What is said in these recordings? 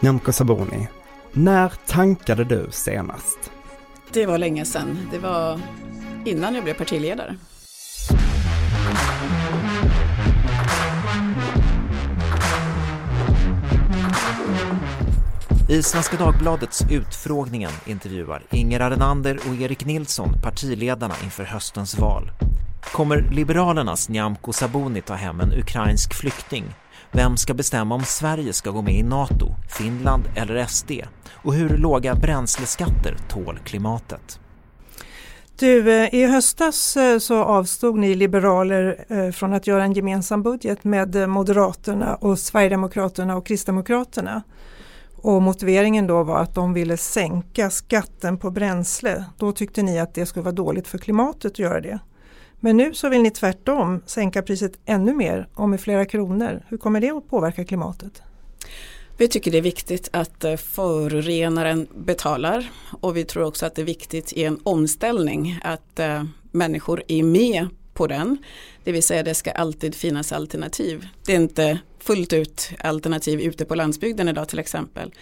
Nyamko Sabuni, när tankade du senast? Det var länge sedan. Det var innan jag blev partiledare. I Svenska Dagbladets Utfrågningen intervjuar Inger Arenander och Erik Nilsson partiledarna inför höstens val. Kommer Liberalernas Nyamko Sabuni ta hem en ukrainsk flykting? Vem ska bestämma om Sverige ska gå med i NATO, Finland eller SD? Och hur låga bränsleskatter tål klimatet? Du, eh, i höstas eh, så avstod ni liberaler eh, från att göra en gemensam budget med Moderaterna och Sverigedemokraterna och Kristdemokraterna. Och motiveringen då var att de ville sänka skatten på bränsle. Då tyckte ni att det skulle vara dåligt för klimatet att göra det. Men nu så vill ni tvärtom sänka priset ännu mer och med flera kronor. Hur kommer det att påverka klimatet? Vi tycker det är viktigt att eh, förorenaren betalar och vi tror också att det är viktigt i en omställning att eh, människor är med på den. Det vill säga det ska alltid finnas alternativ. Det är inte fullt ut alternativ ute på landsbygden idag till exempel.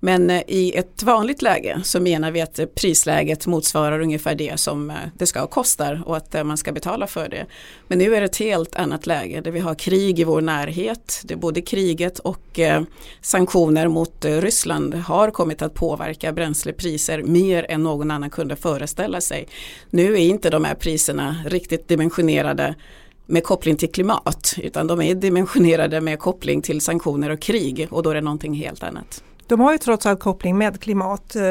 Men eh, i ett vanligt läge så menar vi att prisläget motsvarar ungefär det som eh, det ska kosta och att eh, man ska betala för det. Men nu är det ett helt annat läge där vi har krig i vår närhet. Det är både kriget och sanktioner mot Ryssland har kommit att påverka bränslepriser mer än någon annan kunde föreställa sig. Nu är inte de här priserna riktigt dimensionerade med koppling till klimat utan de är dimensionerade med koppling till sanktioner och krig och då är det någonting helt annat. De har ju trots allt koppling med klimat. Eh,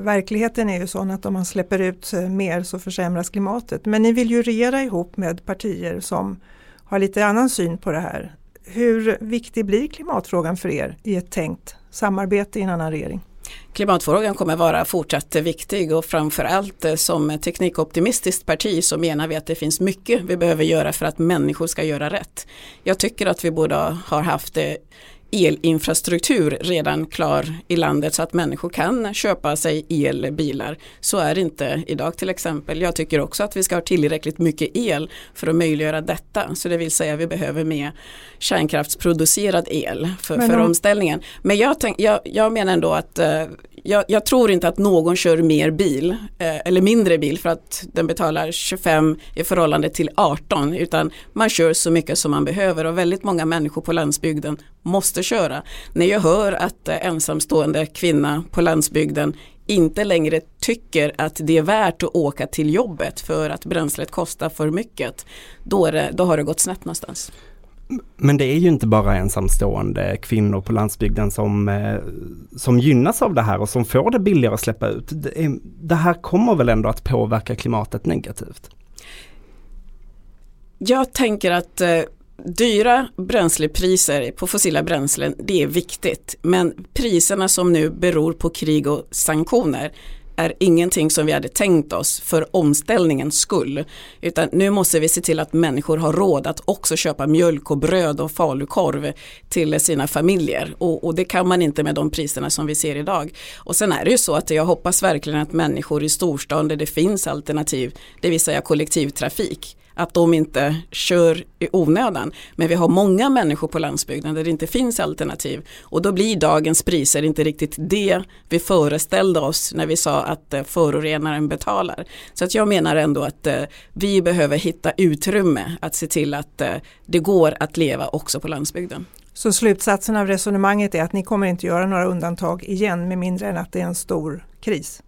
verkligheten är ju sån att om man släpper ut eh, mer så försämras klimatet. Men ni vill ju regera ihop med partier som har lite annan syn på det här. Hur viktig blir klimatfrågan för er i ett tänkt samarbete i en annan regering? Klimatfrågan kommer vara fortsatt viktig och framförallt som teknikoptimistiskt parti så menar vi att det finns mycket vi behöver göra för att människor ska göra rätt. Jag tycker att vi borde ha haft elinfrastruktur redan klar i landet så att människor kan köpa sig elbilar. Så är det inte idag till exempel. Jag tycker också att vi ska ha tillräckligt mycket el för att möjliggöra detta. Så det vill säga vi behöver mer kärnkraftsproducerad el för, för omställningen. Men jag, tänk, jag, jag menar ändå att uh, jag, jag, tror inte att någon kör mer bil eh, eller mindre bil för att den betalar 25 i förhållande till 18 utan man kör så mycket som man behöver och väldigt många människor på landsbygden måste köra. När jag hör att eh, ensamstående kvinna på landsbygden inte längre tycker att det är värt att åka till jobbet för att bränslet kostar för mycket, då, det, då har det gått snett någonstans. Men det är ju inte bara ensamstående kvinnor på landsbygden som, eh, som gynnas av det här och som får det billigare att släppa ut. Det, är, det här kommer väl ändå att påverka klimatet negativt? Jag tänker att eh, dyra bränslepriser på fossila bränslen, det är viktigt. Men priserna som nu beror på krig och sanktioner är ingenting som vi hade tänkt oss för omställningens skull. Utan nu måste vi se till att människor har råd att också köpa mjölk och bröd och falukorv till sina familjer. Och, och, det kan man inte med de priserna som vi ser idag. Och sen är det ju så att jag hoppas verkligen att människor i storstan där det finns alternativ, det vill säga kollektivtrafik, att de inte kör i onödan. Men vi har många människor på landsbygden där det inte finns alternativ och då blir dagens priser inte riktigt det vi föreställde oss när vi sa att eh, förorenaren betalar. Så att jag menar ändå att eh, vi behöver hitta utrymme att se till att eh, det går att leva också på landsbygden. Så slutsatsen av resonemanget är att ni kommer inte göra några undantag igen med mindre än att det är en stor kris?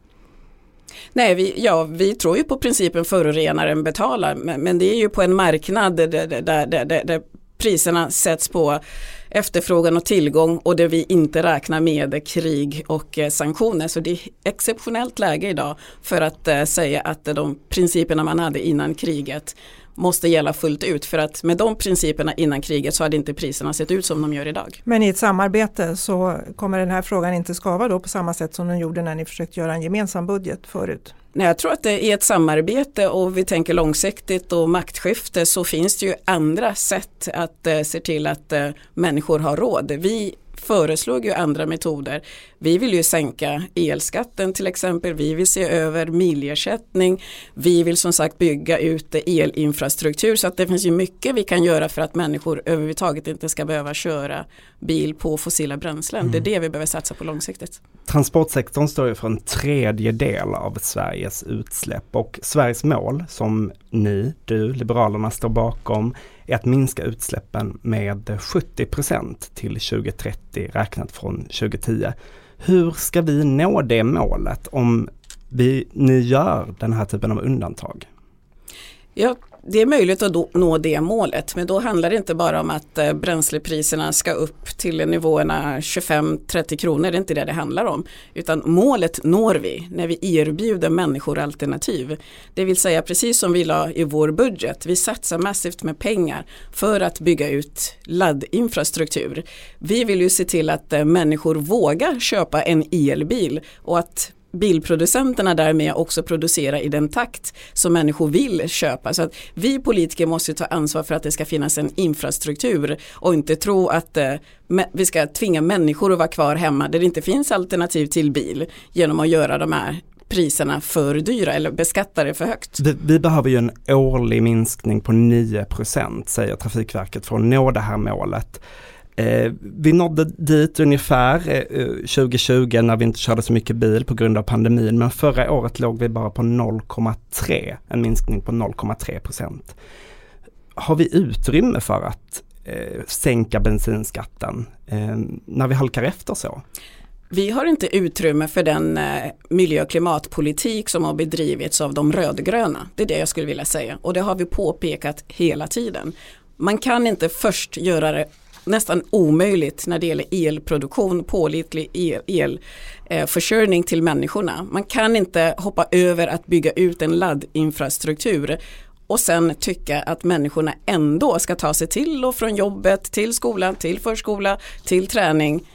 Nej, vi, ja, vi tror ju på principen förorenaren betalar, men, men det är ju på en marknad där, där, där, där, där priserna sätts på efterfrågan och tillgång och det vi inte räknar med krig och eh, sanktioner. Så det är exceptionellt läge idag för att eh, säga att de principerna man hade innan kriget måste gälla fullt ut för att med de principerna innan kriget så hade inte priserna sett ut som de gör idag. Men i ett samarbete så kommer den här frågan inte skava då på samma sätt som den gjorde när ni försökte göra en gemensam budget förut? Nej, jag tror att det är ett samarbete och vi tänker långsiktigt och maktskifte så finns det ju andra sätt att eh, se till att eh, människor har råd. Vi föreslog ju andra metoder. Vi vill ju sänka elskatten till exempel, vi vill se över milersättning, vi vill som sagt bygga ut elinfrastruktur så att det finns ju mycket vi kan göra för att människor överhuvudtaget inte ska behöva köra bil på fossila bränslen. Mm. Det är det vi behöver satsa på långsiktigt. Transportsektorn står ju för en tredjedel av Sveriges utsläpp och Sveriges mål som ni, du, Liberalerna står bakom är att minska utsläppen med 70% till 2030 räknat från 2010. Hur ska vi nå det målet om vi, ni gör den här typen av undantag? Jag det är möjligt att nå det målet men då handlar det inte bara om att eh, bränslepriserna ska upp till nivåerna 25-30 kronor, det är inte det det handlar om. Utan målet når vi när vi erbjuder människor alternativ. Det vill säga precis som vi la i vår budget, vi satsar massivt med pengar för att bygga ut laddinfrastruktur. Vi vill ju se till att eh, människor vågar köpa en elbil och att bilproducenterna därmed också producera i den takt som människor vill köpa. Så att vi politiker måste ta ansvar för att det ska finnas en infrastruktur och inte tro att eh, vi ska tvinga människor att vara kvar hemma där det inte finns alternativ till bil genom att göra de här priserna för dyra eller beskatta det för högt. Vi, vi behöver ju en årlig minskning på 9% säger Trafikverket för att nå det här målet. Eh, vi nådde dit ungefär eh, eh 2020 när vi inte körde så mycket bil på grund av pandemin men förra året låg vi bara på 0,3, en minskning på 0,3 procent. Har vi utrymme för att eh, sänka bensinskatten eh, när vi halkar efter så? Vi har inte utrymme för den eh, miljö och klimatpolitik som har bedrivits av de rödgröna. Det är det jag skulle vilja säga och det har vi påpekat hela tiden. Man kan inte först göra det nästan omöjligt när det gäller elproduktion, pålitlig elförsörjning el, eh, till människorna. Man kan inte hoppa över att bygga ut en laddinfrastruktur och sen tycka att människorna ändå ska ta sig till och från jobbet, till skolan, till förskola, till träning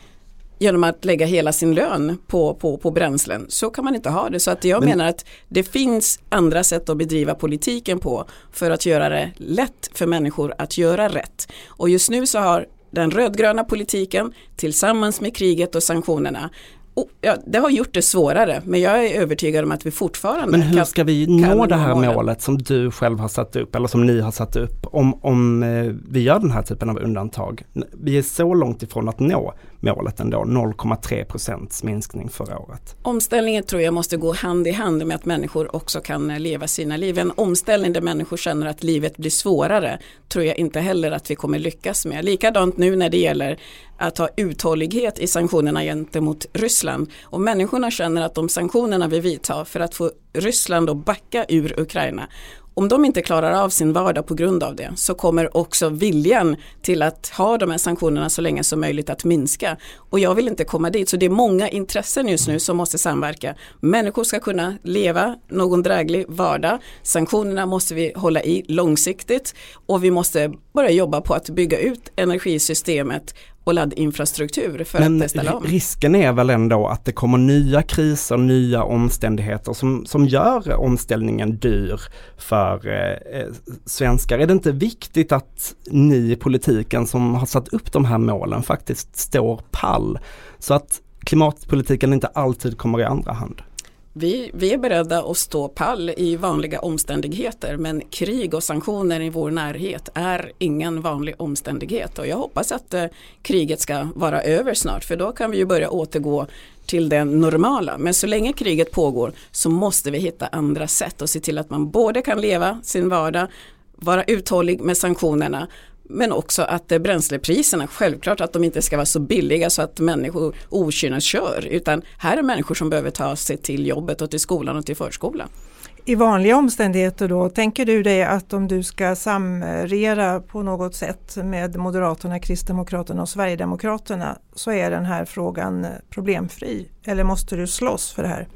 genom att lägga hela sin lön på, på, på bränslen. Så kan man inte ha det. Så att jag Men... menar att det finns andra sätt att bedriva politiken på för att göra det lätt för människor att göra rätt. Och just nu så har den rödgröna politiken tillsammans med kriget och sanktionerna. Oh, ja, det har gjort det svårare men jag är övertygad om att vi fortfarande Men hur ska vi nå det här målet som du själv har satt upp eller som ni har satt upp om, om eh, vi gör den här typen av undantag? Vi är så långt ifrån att nå målet ändå, 0,3 procents minskning förra året. Omställningen tror jag måste gå hand i hand med att människor också kan eh, leva sina liv. En omställning där människor känner att livet blir svårare tror jag inte heller att vi kommer lyckas med. Likadant nu när det gäller att ha uthållighet i sanktionerna gentemot Ryssland. Och människorna känner att de sanktionerna vi vidtar för att få Ryssland att backa ur Ukraina om de inte klarar av sin vardag på grund av det så kommer också viljan till att ha de här sanktionerna så länge som möjligt att minska. Och jag vill inte komma dit så det är många intressen just nu som måste samverka. Människor ska kunna leva någon dräglig vardag. Sanktionerna måste vi hålla i långsiktigt och vi måste börja jobba på att bygga ut energisystemet och laddinfrastruktur för Men att ställa om. risken är väl ändå att det kommer nya kriser, nya omständigheter som, som gör omställningen dyr för eh, eh, svenskar. Är det inte viktigt att ni i politiken som har satt upp de här målen faktiskt står pall så att klimatpolitiken inte alltid kommer i andra hand? Vi, vi är beredda att stå pall i vanliga omständigheter men krig och sanktioner i vår närhet är ingen vanlig omständighet och jag hoppas att eh, kriget ska vara över snart för då kan vi ju börja återgå till det normala. Men så länge kriget pågår så måste vi hitta andra sätt och se till att man både kan leva sin vardag vara uthållig med sanktionerna men också att bränslepriserna, självklart att de inte ska vara så billiga så att människor kör utan här är människor som behöver ta sig till jobbet och till skolan och till förskolan. I vanliga omständigheter då, tänker du dig att om du ska samregera på något sätt med Moderaterna, Kristdemokraterna och Sverigedemokraterna så är den här frågan problemfri? Eller måste du slåss för det här?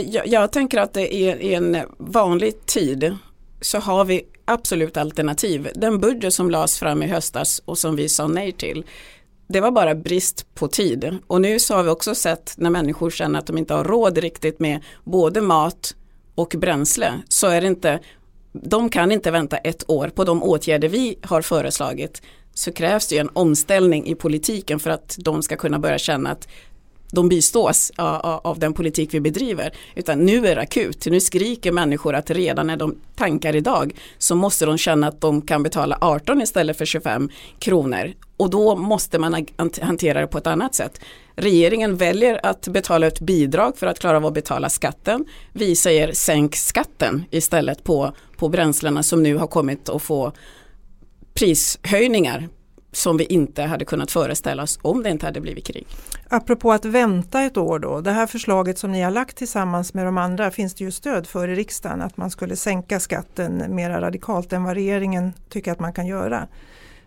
Jag, jag tänker att det är i en vanlig tid så har vi absolut alternativ. Den budget som lades fram i höstas och som vi sa nej till det var bara brist på tid. Och nu så har vi också sett när människor känner att de inte har råd riktigt med både mat och bränsle så är det inte de kan inte vänta ett år på de åtgärder vi har föreslagit så krävs det ju en omställning i politiken för att de ska kunna börja känna att de bistås av den politik vi bedriver. Utan nu är det akut. Nu skriker människor att redan när de tankar idag så måste de känna att de kan betala 18 istället för 25 kronor. Och då måste man hantera det på ett annat sätt. Regeringen väljer att betala ut bidrag för att klara av att betala skatten. Vi säger sänk skatten istället på, på bränslena som nu har kommit att få prishöjningar som vi inte hade kunnat föreställa oss om det inte hade blivit krig. Apropå att vänta ett år då, det här förslaget som ni har lagt tillsammans med de andra finns det ju stöd för i riksdagen att man skulle sänka skatten mer radikalt än vad regeringen tycker att man kan göra.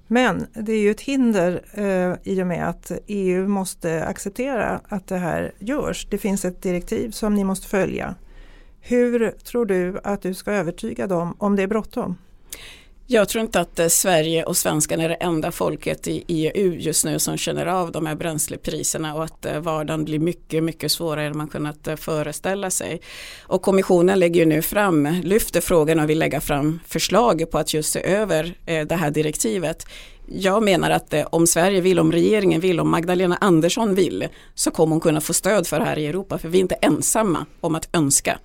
Men det är ju ett hinder eh, i och med att EU måste acceptera att det här görs. Det finns ett direktiv som ni måste följa. Hur tror du att du ska övertyga dem om det är bråttom? Jag tror inte att eh, Sverige och svenskarna är det enda folket i EU just nu som känner av de här bränslepriserna och att eh, vardagen blir mycket, mycket svårare än man kunnat eh, föreställa sig. Och kommissionen lägger ju nu fram, lyfter frågan och vill lägga fram förslag på att just se över det här direktivet. Jag menar att om Sverige vill, om regeringen vill, om Magdalena Andersson vill så kommer hon kunna få stöd för det här i Europa för vi är inte ensamma om att önska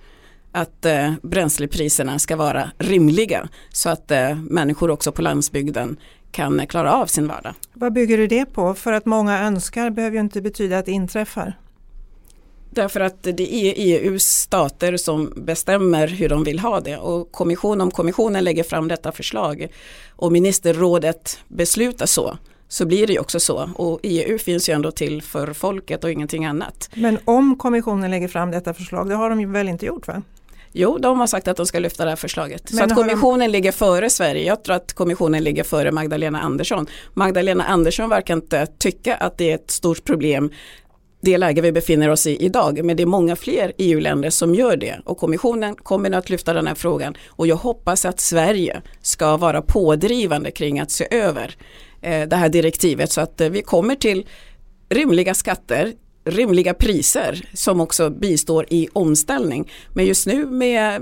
att eh, bränslepriserna ska vara rimliga så att eh, människor också på landsbygden kan klara av sin vardag. Vad bygger du det på? För att många önskar behöver ju inte betyda att det inträffar. Därför att det är EUs stater som bestämmer hur de vill ha det och kommission, om kommissionen lägger fram detta förslag och ministerrådet beslutar så så blir det ju också så och EU finns ju ändå till för folket och ingenting annat. Men om kommissionen lägger fram detta förslag, det har de väl inte gjort va? Jo, de har sagt att de ska lyfta det här förslaget. Men så att kommissionen de... ligger före Sverige. Jag tror att kommissionen ligger före Magdalena Andersson. Magdalena Andersson verkar inte tycka att det är ett stort problem det läge vi befinner oss i idag. Men det är många fler EU-länder som gör det och kommissionen kommer att lyfta den här frågan och jag hoppas att Sverige ska vara pådrivande kring att se över eh, det här direktivet så att eh, vi kommer till rimliga skatter rimliga priser som också bistår i omställning. Men just nu med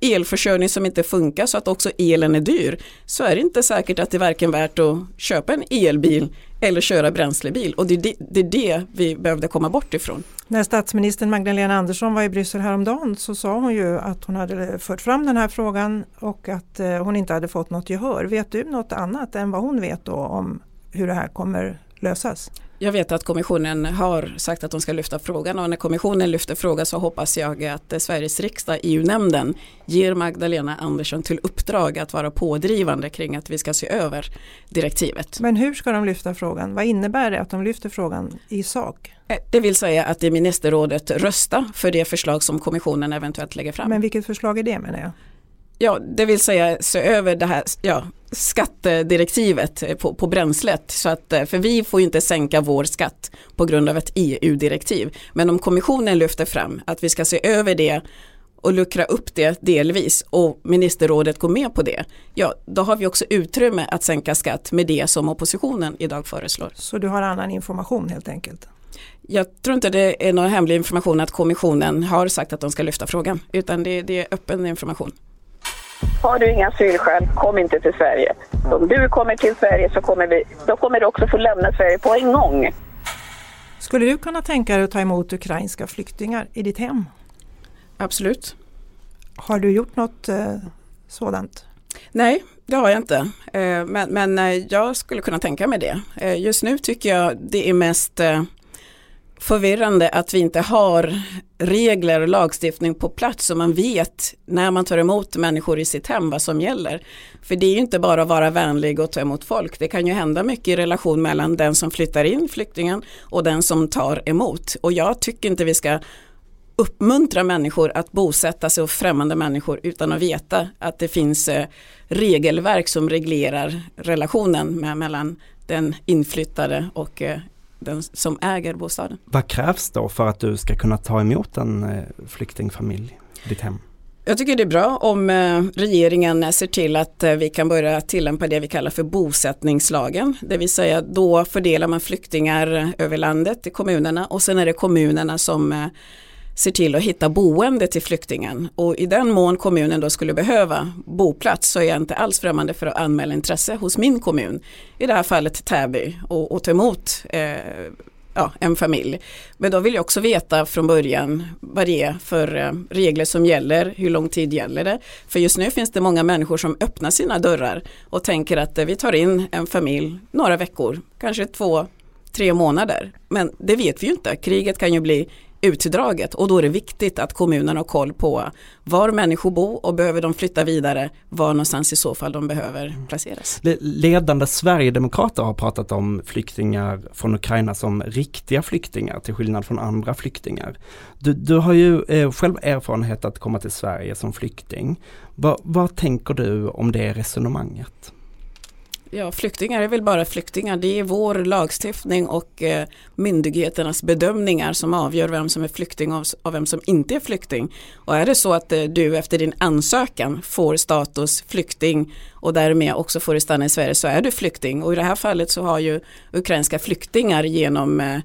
elförsörjning som inte funkar så att också elen är dyr så är det inte säkert att det är varken värt att köpa en elbil eller köra bränslebil och det är det, det är det, vi behövde komma bort ifrån. När statsministern Magdalena Andersson var i Bryssel häromdagen så sa hon ju att hon hade fört fram den här frågan och att eh, hon inte hade fått något gehör. Vet du något annat än vad hon vet då om hur det här kommer lösas? Jag vet att kommissionen har sagt att de ska lyfta frågan och när kommissionen lyfter frågan så hoppas jag att Sveriges riksdag, EU-nämnden, ger Magdalena Andersson till uppdrag att vara pådrivande kring att vi ska se över direktivet. Men hur ska de lyfta frågan? Vad innebär det att de lyfter frågan i sak? Eh, det vill säga att i ministerrådet rösta för det förslag som kommissionen eventuellt lägger fram. Men vilket förslag är det menar jag? Ja, det vill säga se över det här ja, skattedirektivet på, på bränslet. Så att, eh, för vi får inte sänka vår skatt på grund av ett EU-direktiv. Men om kommissionen lyfter fram att vi ska se över det och luckra upp det delvis och ministerrådet går med på det, ja då har vi också utrymme att sänka skatt med det som oppositionen idag föreslår. Så du har annan information helt enkelt? Jag tror inte det är någon hemlig information att kommissionen har sagt att de ska lyfta frågan utan det, det är öppen information. Har du inga asylskäl, kom inte till Sverige. Om du kommer till Sverige så kommer vi, då kommer du också få lämna Sverige på en gång. Skulle du kunna tänka dig att ta emot ukrainska flyktingar i ditt hem? Absolut. Har du gjort något eh, sådant? Nej, det har jag inte. Eh, men, men eh, jag skulle kunna tänka mig det. Eh, just nu tycker jag det är mest eh, förvirrande att vi inte har regler och lagstiftning på plats så man vet när man tar emot människor i sitt hem vad som gäller. För det är ju inte bara att vara vänlig och ta emot folk. Det kan ju hända mycket i relation mellan den som flyttar in flyktingen och den som tar emot. Och jag tycker inte vi ska uppmuntra människor att bosätta sig och främmande människor utan att veta att det finns eh, regelverk som reglerar relationen med, mellan den inflyttade och eh, den som äger bostaden. Vad krävs då för att du ska kunna ta emot en eh, flyktingfamilj i ditt hem? Jag tycker det är bra om eh, regeringen ser till att eh, vi kan börja tillämpa det vi kallar för bosättningslagen. Det vill säga då fördelar man flyktingar över landet i kommunerna och sen är det kommunerna som ser till att hitta boende till flyktingen och i den mån kommunen då skulle behöva boplats så är jag inte alls främmande för att anmäla intresse hos min kommun, i det här fallet Täby, och, och ta emot eh, ja, en familj. Men då vill jag också veta från början vad det är för eh, regler som gäller, hur lång tid gäller det? För just nu finns det många människor som öppnar sina dörrar och tänker att eh, vi tar in en familj några veckor, kanske två, tre månader. Men det vet vi ju inte, kriget kan ju bli utdraget och då är det viktigt att kommunen har koll på var människor bor och behöver de flytta vidare, var någonstans i så fall de behöver placeras. Ledande Sverigedemokrater har pratat om flyktingar från Ukraina som riktiga flyktingar till skillnad från andra flyktingar. Du, du har ju eh, själv erfarenhet att komma till Sverige som flykting. Va, vad tänker du om det resonemanget? Ja, flyktingar är väl bara flyktingar. Det är vår lagstiftning och eh, myndigheternas bedömningar som avgör vem som är flykting och, och vem som inte är flykting. Och är det så att eh, du efter din ansökan får status flykting och därmed också får stanna i Sverige så är du flykting. Och i det här fallet så har ju ukrainska flyktingar genom eh,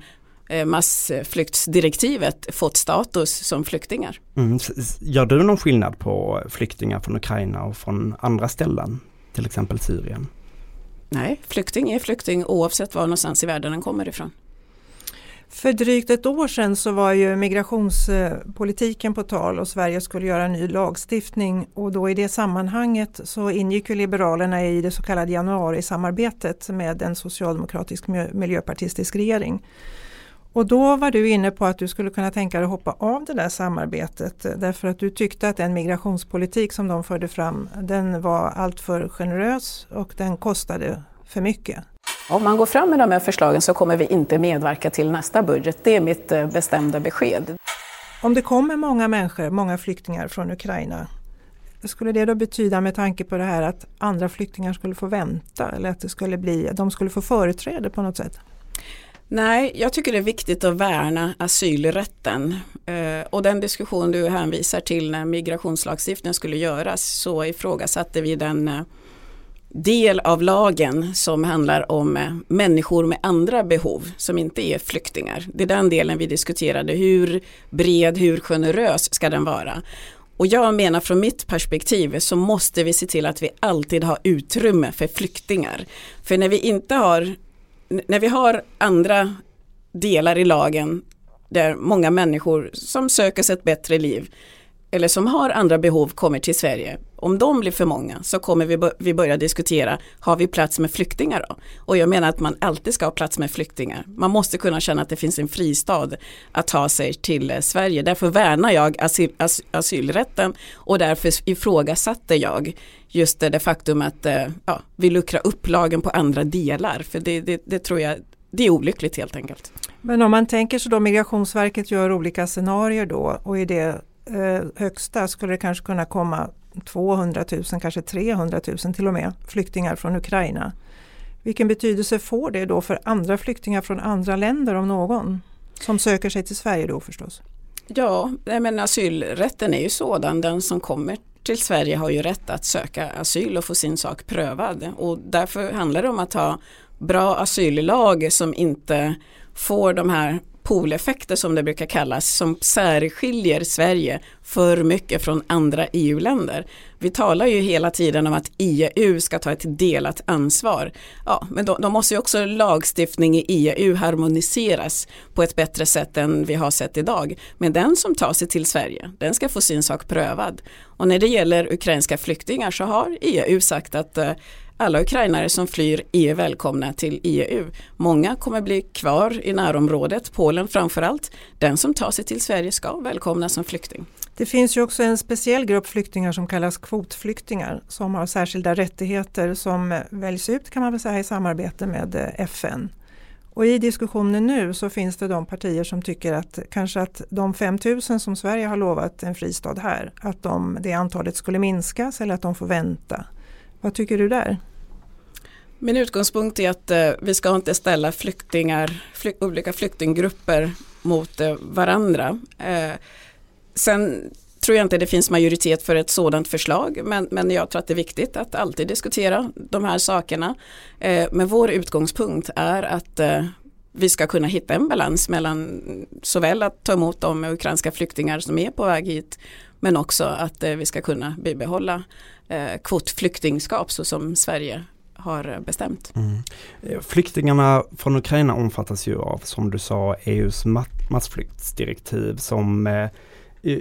eh massflyktsdirektivet fått status som flyktingar. Mm. Gör du någon skillnad på flyktingar från Ukraina och från andra ställen, till exempel Syrien? Nej, flykting är flykting oavsett var någonstans i världen den kommer ifrån. För drygt ett år sedan så var ju migrationspolitiken på tal och Sverige skulle göra ny lagstiftning och då i det sammanhanget så ingick ju Liberalerna i det så kallade januarisamarbetet med en socialdemokratisk miljöpartistisk regering. Och då var du inne på att du skulle kunna tänka dig att hoppa av det där samarbetet därför att du tyckte att den migrationspolitik som de förde fram den var alltför generös och den kostade för mycket. Om man går fram med de här förslagen så kommer vi inte medverka till nästa budget. Det är mitt eh, bestämda besked. Om det kommer många människor, många flyktingar från Ukraina, skulle det då betyda med tanke på det här att andra flyktingar skulle få vänta eller att det skulle bli, de skulle få företräde på något sätt? Nej, jag tycker det är viktigt att värna asylrätten. Eh, och den diskussion du hänvisar till när migrationslagstiftningen skulle göras så ifrågasatte vi den eh, del av lagen som handlar om eh, människor med andra behov som inte är flyktingar. Det är den delen vi diskuterade. Hur bred, hur generös ska den vara? Och jag menar från mitt perspektiv så måste vi se till att vi alltid har utrymme för flyktingar. För när vi inte har när vi har andra delar i lagen där många människor som söker sig ett bättre liv eller som har andra behov kommer till Sverige. Om de blir för många så kommer vi, vi börja diskutera, har vi plats med flyktingar då? Och jag menar att man alltid ska ha plats med flyktingar. Man måste kunna känna att det finns en fristad att ta sig till eh, Sverige. Därför värnar jag asyl, as, asylrätten och därför ifrågasatte jag just det, det faktum att eh, ja, vi luckrar upp lagen på andra delar. För det, det, det tror jag det är olyckligt helt enkelt. Men om man tänker sig då Migrationsverket gör olika scenarier då och i det eh, högsta skulle det kanske kunna komma 200 000, kanske 300 000 till och med flyktingar från Ukraina. Vilken betydelse får det då för andra flyktingar från andra länder om någon? Som söker sig till Sverige då förstås? Ja, men asylrätten är ju sådan, den som kommer till Sverige har ju rätt att söka asyl och få sin sak prövad och därför handlar det om att ha bra asyllag som inte får de här pooleffekter som det brukar kallas som särskiljer Sverige för mycket från andra EU-länder. Vi talar ju hela tiden om att EU ska ta ett delat ansvar. Ja, men då, då måste ju också lagstiftning i EU harmoniseras på ett bättre sätt än vi har sett idag. Men den som tar sig till Sverige, den ska få sin sak prövad. Och när det gäller ukrainska flyktingar så har EU sagt att eh, alla ukrainare som flyr är välkomna till EU. Många kommer bli kvar i närområdet, Polen framförallt. Den som tar sig till Sverige ska välkomnas som flykting. Det finns ju också en speciell grupp flyktingar som kallas kvotflyktingar som har särskilda rättigheter som väljs ut kan man väl säga i samarbete med eh, FN. Och i diskussionen nu så finns det de partier som tycker att kanske att de 5000 som Sverige har lovat en fristad här, att de, det antalet skulle minskas eller att de får vänta. Vad tycker du där? Min utgångspunkt är att eh, vi ska inte ställa flyktingar, flyk, olika flyktinggrupper mot eh, varandra. Eh, sen tror jag inte det finns majoritet för ett sådant förslag men, men jag tror att det är viktigt att alltid diskutera de här sakerna. Eh, men vår utgångspunkt är att eh, vi ska kunna hitta en balans mellan mm, såväl att ta emot de ukrainska flyktingar som är på väg hit men också att eh, vi ska kunna bibehålla eh, kvotflyktingskap så som Sverige har bestämt. Mm. Eh, flyktingarna från Ukraina omfattas ju av, som du sa, EUs massflyktsdirektiv som eh,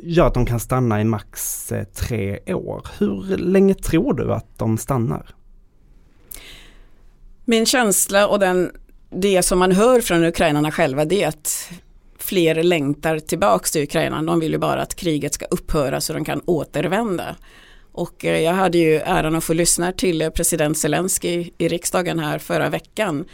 gör att de kan stanna i max eh, tre år. Hur länge tror du att de stannar? Min känsla och den, det som man hör från ukrainarna själva det är att fler längtar tillbaka till Ukraina. De vill ju bara att kriget ska upphöra så de kan återvända. Och eh, jag hade ju äran att få lyssna till eh, president Zelensky i riksdagen här förra veckan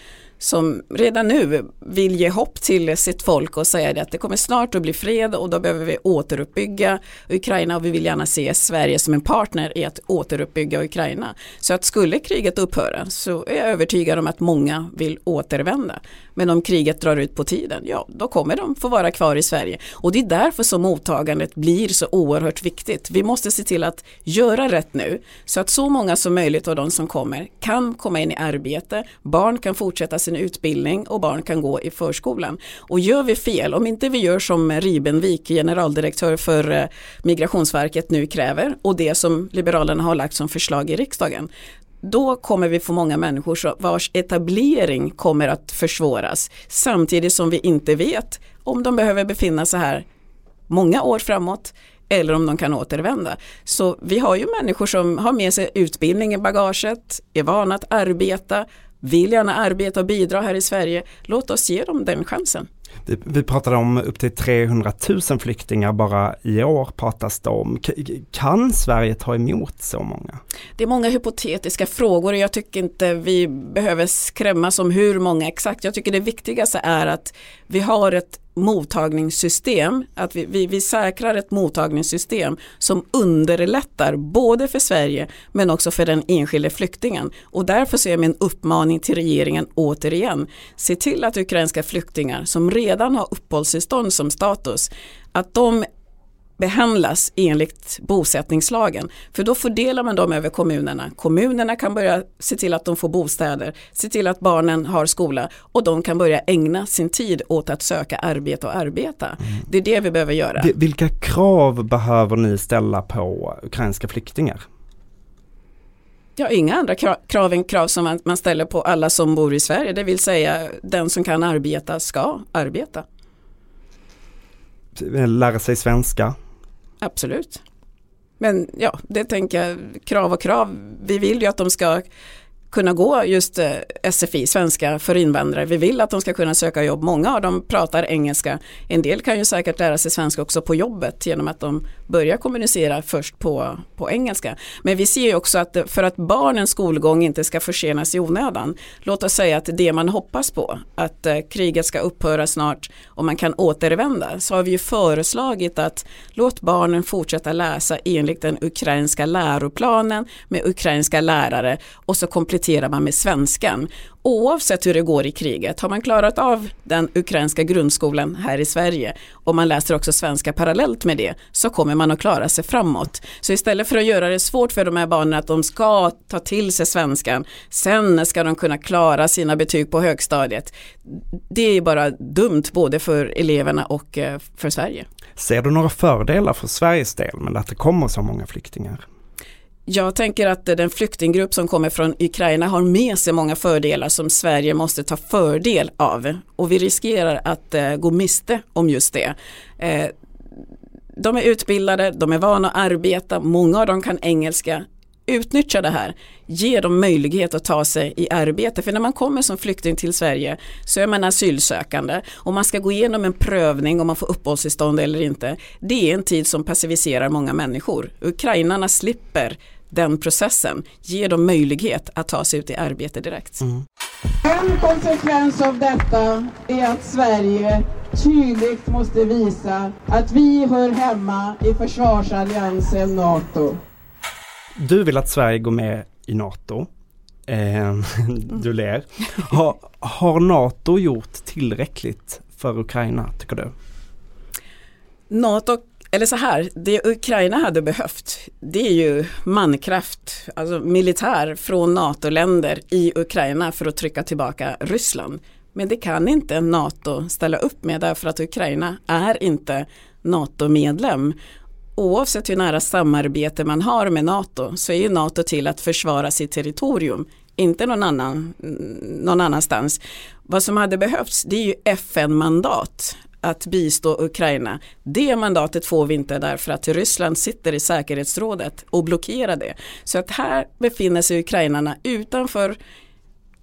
som redan nu vill ge hopp till sitt folk och säga att det kommer snart att bli fred och då behöver vi återuppbygga Ukraina och vi vill gärna se Sverige som en partner i att återuppbygga Ukraina. Så att skulle kriget upphöra så är jag övertygad om att många vill återvända. Men om kriget drar ut på tiden, ja då kommer de få vara kvar i Sverige. Och det är därför som mottagandet blir så oerhört viktigt. Vi måste se till att göra rätt nu så att så många som möjligt av de som kommer kan komma in i arbete, barn kan fortsätta sin utbildning och barn kan gå i förskolan. Och gör vi fel, om inte vi gör som Ribenvik, generaldirektör för eh, Migrationsverket nu kräver och det som Liberalerna har lagt som förslag i riksdagen, då kommer vi få många människor vars etablering kommer att försvåras samtidigt som vi inte vet om de behöver befinna sig här många år framåt eller om de kan återvända. Så vi har ju människor som har med sig utbildning i bagaget, är vana att arbeta, vill gärna arbeta och bidra här i Sverige. Låt oss ge dem den chansen. Vi, pratade om upp till 300 000 flyktingar bara i år pratas det om. Kan Sverige ta emot så många? Det är många hypotetiska frågor och jag tycker inte vi behöver skrämmas om hur många exakt. Jag tycker det viktigaste är att vi har ett mottagningssystem, att vi, vi, vi säkrar ett mottagningssystem som underlättar både för Sverige men också för den enskilde flyktingen. Och därför så är min uppmaning till regeringen återigen, se till att ukrainska flyktingar som redan har uppehållstillstånd som status, att de behandlas enligt bosättningslagen. För då fördelar man dem över kommunerna. Kommunerna kan börja se till att de får bostäder, se till att barnen har skola och de kan börja ägna sin tid åt att söka arbete och arbeta. Mm. Det är det vi behöver göra. Vilka krav behöver ni ställa på ukrainska flyktingar? Ja, inga andra krav än krav som man ställer på alla som bor i Sverige, det vill säga den som kan arbeta ska arbeta. Lära sig svenska, Absolut. Men ja, det tänker jag, krav och krav. Vi vill ju att de ska kunna gå just eh, SFI, svenska för invandrare. Vi vill att de ska kunna söka jobb. Många av dem pratar engelska. En del kan ju säkert lära sig svenska också på jobbet genom att de börjar kommunicera först på, på engelska. Men vi ser ju också att för att barnens skolgång inte ska försenas i onödan, låt oss säga att det man hoppas på, att eh, kriget ska upphöra snart och man kan återvända, så har vi ju föreslagit att låt barnen fortsätta läsa enligt den ukrainska läroplanen med ukrainska lärare och så komplettera kompletterar man med svenskan. Oavsett hur det går i kriget, har man klarat av den ukrainska grundskolan här i Sverige och man läser också svenska parallellt med det så kommer man att klara sig framåt. Så istället för att göra det svårt för de här barnen att de ska ta till sig svenskan, sen ska de kunna klara sina betyg på högstadiet. Det är bara dumt både för eleverna och eh, för Sverige. Ser du några fördelar för Sveriges del med att det kommer så många flyktingar? Jag tänker att den flyktinggrupp som kommer från Ukraina har med sig många fördelar som Sverige måste ta fördel av och vi riskerar att eh, gå miste om just det. Eh, de är utbildade, de är vana att arbeta, många av dem kan engelska. Utnyttja det här, ge dem möjlighet att ta sig i arbete. För när man kommer som flykting till Sverige så är man asylsökande och man ska gå igenom en prövning om man får uppehållstillstånd eller inte. Det är en tid som passiviserar många människor. Ukrainarna slipper den processen, ger dem möjlighet att ta sig ut i arbete direkt. Mm. En konsekvens av detta är att Sverige tydligt måste visa att vi hör hemma i försvarsalliansen NATO. Du vill att Sverige går med i NATO. Eh, du ler. Har, har NATO gjort tillräckligt för Ukraina tycker du? NATO eller så här, det Ukraina hade behövt det är ju mankraft, alltså militär från NATO-länder i Ukraina för att trycka tillbaka Ryssland. Men det kan inte NATO ställa upp med därför att Ukraina är inte NATO-medlem. Oavsett hur nära samarbete man har med NATO så är ju NATO till att försvara sitt territorium, inte någon, annan, någon annanstans. Vad som hade behövts det är ju FN-mandat att bistå Ukraina. Det mandatet får vi inte därför att Ryssland sitter i säkerhetsrådet och blockerar det. Så att här befinner sig ukrainarna utanför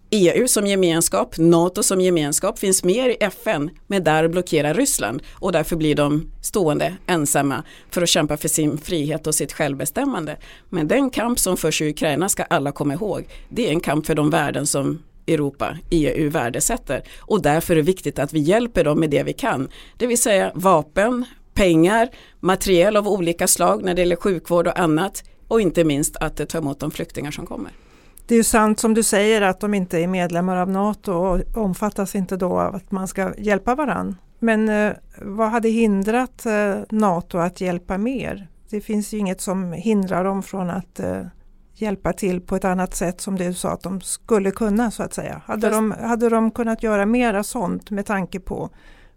EU som gemenskap, NATO som gemenskap finns mer i FN men där blockerar Ryssland och därför blir de stående ensamma för att kämpa för sin frihet och sitt självbestämmande. Men den kamp som förs i Ukraina ska alla komma ihåg. Det är en kamp för de värden som Europa, EU värdesätter och därför är det viktigt att vi hjälper dem med det vi kan. Det vill säga vapen, pengar, materiel av olika slag när det gäller sjukvård och annat och inte minst att ta emot de flyktingar som kommer. Det är ju sant som du säger att de inte är medlemmar av NATO och omfattas inte då av att man ska hjälpa varann. Men eh, vad hade hindrat eh, NATO att hjälpa mer? Det finns ju inget som hindrar dem från att eh, hjälpa till på ett annat sätt som du sa att de skulle kunna så att säga. Hade, de, hade de kunnat göra mera sånt med tanke på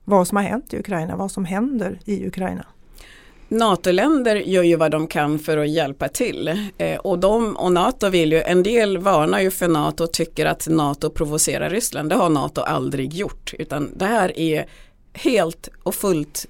vad som har hänt i Ukraina, vad som händer i Ukraina? NATO-länder gör ju vad de kan för att hjälpa till eh, och, de, och NATO vill ju, en del varnar ju för NATO och tycker att NATO provocerar Ryssland. Det har NATO aldrig gjort utan det här är helt och fullt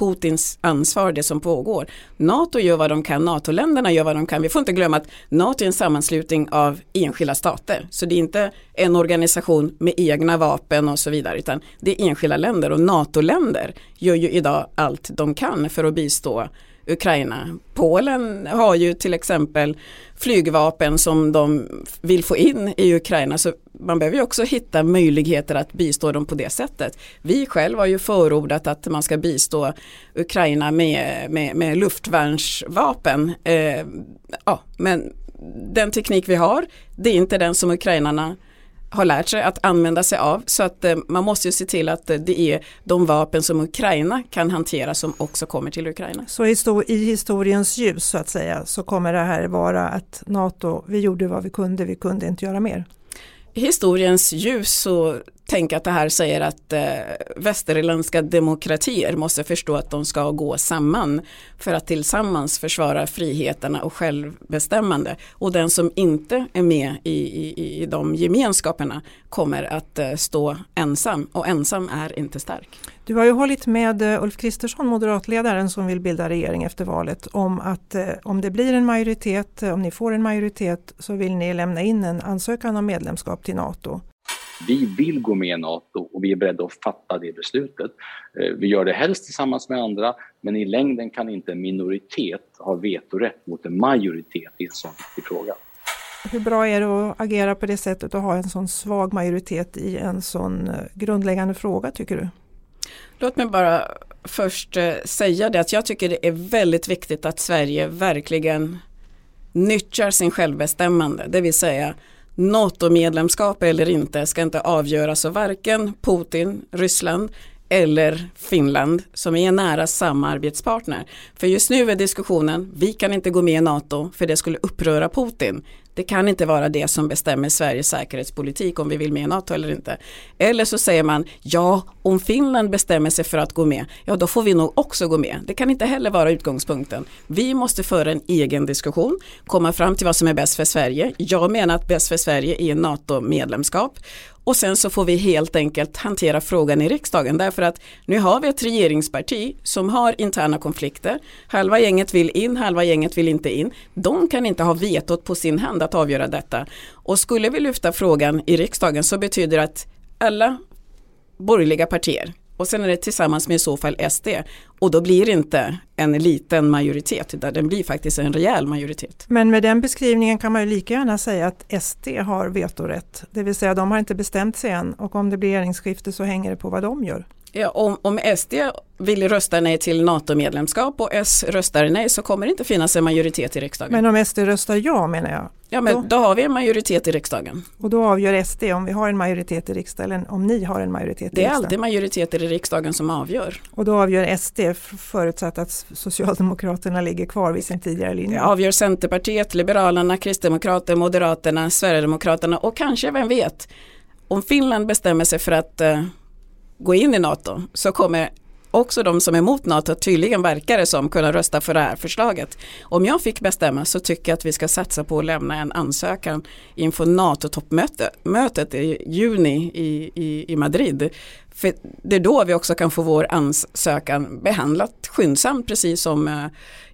Putins ansvar det som pågår. NATO gör vad de kan, NATO-länderna gör vad de kan. Vi får inte glömma att NATO är en sammanslutning av enskilda stater. Så det är inte en organisation med egna vapen och så vidare utan det är enskilda länder och NATO-länder gör ju idag allt de kan för att bistå Ukraina. Polen har ju till exempel flygvapen som de vill få in i Ukraina så man behöver ju också hitta möjligheter att bistå dem på det sättet. Vi själva har ju förordat att man ska bistå Ukraina med, med, med luftvärnsvapen. Eh, ja, men den teknik vi har, det är inte den som ukrainarna har lärt sig att använda sig av. Så att eh, man måste ju se till att eh, det är de vapen som Ukraina kan hantera som också kommer till Ukraina. Så i historiens ljus så att säga så kommer det här vara att NATO, vi gjorde vad vi kunde, vi kunde inte göra mer? I historiens ljus så tänker att det här säger att eh, västerländska demokratier måste förstå att de ska gå samman för att tillsammans försvara friheterna och självbestämmande. Och den som inte är med i, i, i de gemenskaperna kommer att eh, stå ensam och ensam är inte stark. Du har ju hållit med eh, Ulf Kristersson, moderatledaren som vill bilda regering efter valet, om att eh, om det blir en majoritet, eh, om ni får en majoritet så vill ni lämna in en ansökan om medlemskap till NATO. Vi vill gå med i Nato och vi är beredda att fatta det beslutet. Vi gör det helst tillsammans med andra, men i längden kan inte en minoritet ha vetorätt mot en majoritet i en sån viktig fråga. Hur bra är det att agera på det sättet och ha en sån svag majoritet i en sån grundläggande fråga tycker du? Låt mig bara först eh, säga det att jag tycker det är väldigt viktigt att Sverige verkligen nyttjar sin självbestämmande, det vill säga NATO-medlemskap eller inte ska inte avgöras av varken Putin, Ryssland eller Finland som är en nära samarbetspartner. För just nu är diskussionen, vi kan inte gå med i NATO för det skulle uppröra Putin. Det kan inte vara det som bestämmer Sveriges säkerhetspolitik om vi vill med i NATO eller inte. Eller så säger man ja, om Finland bestämmer sig för att gå med, ja då får vi nog också gå med. Det kan inte heller vara utgångspunkten. Vi måste föra en egen diskussion, komma fram till vad som är bäst för Sverige. Jag menar att bäst för Sverige är NATO-medlemskap och sen så får vi helt enkelt hantera frågan i riksdagen därför att nu har vi ett regeringsparti som har interna konflikter. Halva gänget vill in, halva gänget vill inte in. De kan inte ha vetot på sin hand att avgöra detta. Och skulle vi lyfta frågan i riksdagen så betyder det att alla borgerliga partier och sen är det tillsammans med i så fall SD och då blir det inte en liten majoritet utan den blir faktiskt en rejäl majoritet. Men med den beskrivningen kan man ju lika gärna säga att SD har vetorätt, det vill säga de har inte bestämt sig än och om det blir regeringsskifte så hänger det på vad de gör. Ja, om, om SD vill rösta nej till NATO-medlemskap och S röstar nej så kommer det inte finnas en majoritet i riksdagen. Men om SD röstar ja menar jag? Ja men då, då har vi en majoritet i riksdagen. Och då avgör SD om vi har en majoritet i riksdagen eller om ni har en majoritet i riksdagen? Det är alltid majoriteter i riksdagen som avgör. Och då avgör SD förutsatt att Socialdemokraterna ligger kvar vid sin tidigare linje? Det avgör Centerpartiet, Liberalerna, Kristdemokraterna, Moderaterna, Sverigedemokraterna och kanske, vem vet, om Finland bestämmer sig för att uh, gå in i NATO så kommer också de som är emot NATO tydligen verkar det som kunna rösta för det här förslaget. Om jag fick bestämma så tycker jag att vi ska satsa på att lämna en ansökan inför NATO-toppmötet i juni i, i, i Madrid. För det är då vi också kan få vår ansökan behandlat skyndsamt precis som eh,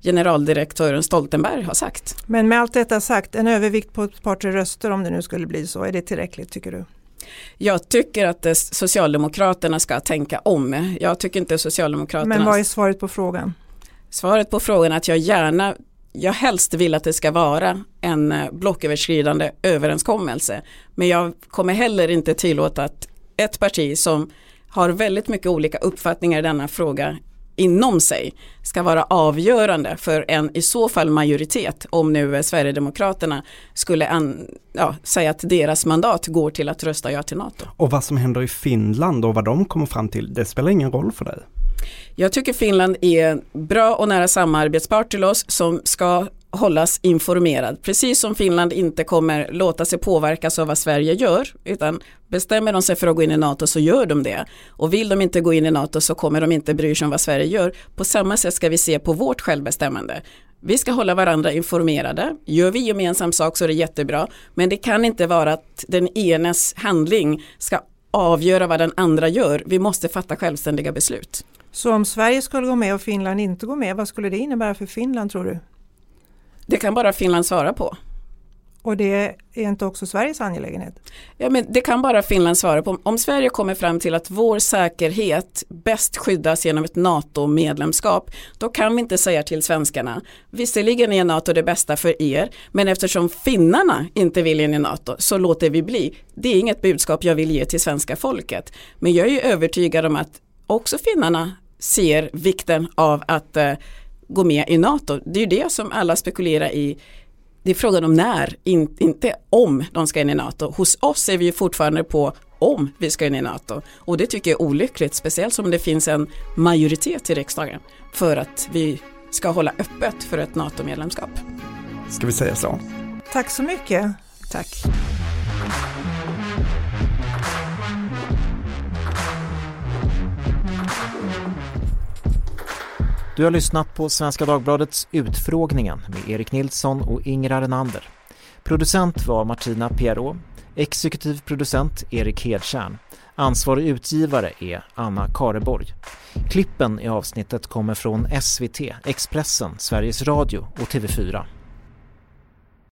generaldirektören Stoltenberg har sagt. Men med allt detta sagt, en övervikt på ett par tre röster om det nu skulle bli så, är det tillräckligt tycker du? Jag tycker att Socialdemokraterna ska tänka om. Jag tycker inte Socialdemokraterna... Men vad är svaret på frågan? Svaret på frågan är att jag gärna jag helst vill att det ska vara en eh, blocköverskridande överenskommelse. Men jag kommer heller inte tillåta att ett parti som har väldigt mycket olika uppfattningar i denna fråga inom sig ska vara avgörande för en i så fall majoritet om nu Sverigedemokraterna skulle an, ja, säga att deras mandat går till att rösta ja till NATO. Och vad som händer i Finland och vad de kommer fram till, det spelar ingen roll för dig? Jag tycker Finland är bra och nära samarbetspart till oss som ska hållas informerad. Precis som Finland inte kommer låta sig påverkas av vad Sverige gör utan bestämmer de sig för att gå in i NATO så gör de det. Och vill de inte gå in i NATO så kommer de inte bry sig om vad Sverige gör. På samma sätt ska vi se på vårt självbestämmande. Vi ska hålla varandra informerade. Gör vi gemensam sak så är det jättebra. Men det kan inte vara att den enes handling ska avgöra vad den andra gör. Vi måste fatta självständiga beslut. Så om Sverige skulle gå med och Finland inte går med, vad skulle det innebära för Finland tror du? Det kan bara Finland svara på. Och det är inte också Sveriges angelägenhet? Ja, men det kan bara Finland svara på. Om Sverige kommer fram till att vår säkerhet bäst skyddas genom ett NATO-medlemskap, då kan vi inte säga till svenskarna, visserligen är NATO det bästa för er, men eftersom finnarna inte vill in i NATO så låter vi bli. Det är inget budskap jag vill ge till svenska folket. Men jag är övertygad om att också finnarna ser vikten av att eh, gå med i NATO. Det är ju det som alla spekulerar i. Det är frågan om när, in, inte om de ska in i NATO. Hos oss är vi ju fortfarande på om vi ska in i NATO. Och det tycker jag är olyckligt, speciellt som det finns en majoritet i riksdagen för att vi ska hålla öppet för ett NATO-medlemskap. Ska vi säga så? Tack så mycket. Tack. Du har lyssnat på Svenska Dagbladets Utfrågningen med Erik Nilsson och Ingrid Renander. Producent var Martina Pierrot, exekutiv producent Erik Hedtjärn. Ansvarig utgivare är Anna Kareborg. Klippen i avsnittet kommer från SVT, Expressen, Sveriges Radio och TV4.